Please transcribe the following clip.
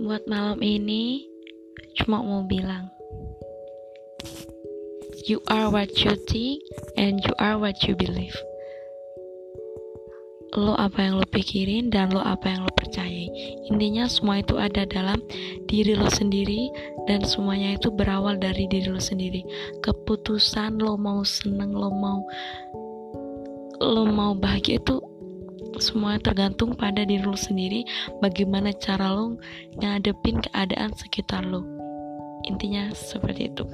buat malam ini cuma mau bilang you are what you think and you are what you believe. Lo apa yang lo pikirin dan lo apa yang lo percayai. Intinya semua itu ada dalam diri lo sendiri dan semuanya itu berawal dari diri lo sendiri. Keputusan lo mau seneng lo mau lo mau bahagia itu semua tergantung pada diri lo sendiri bagaimana cara lo ngadepin keadaan sekitar lo intinya seperti itu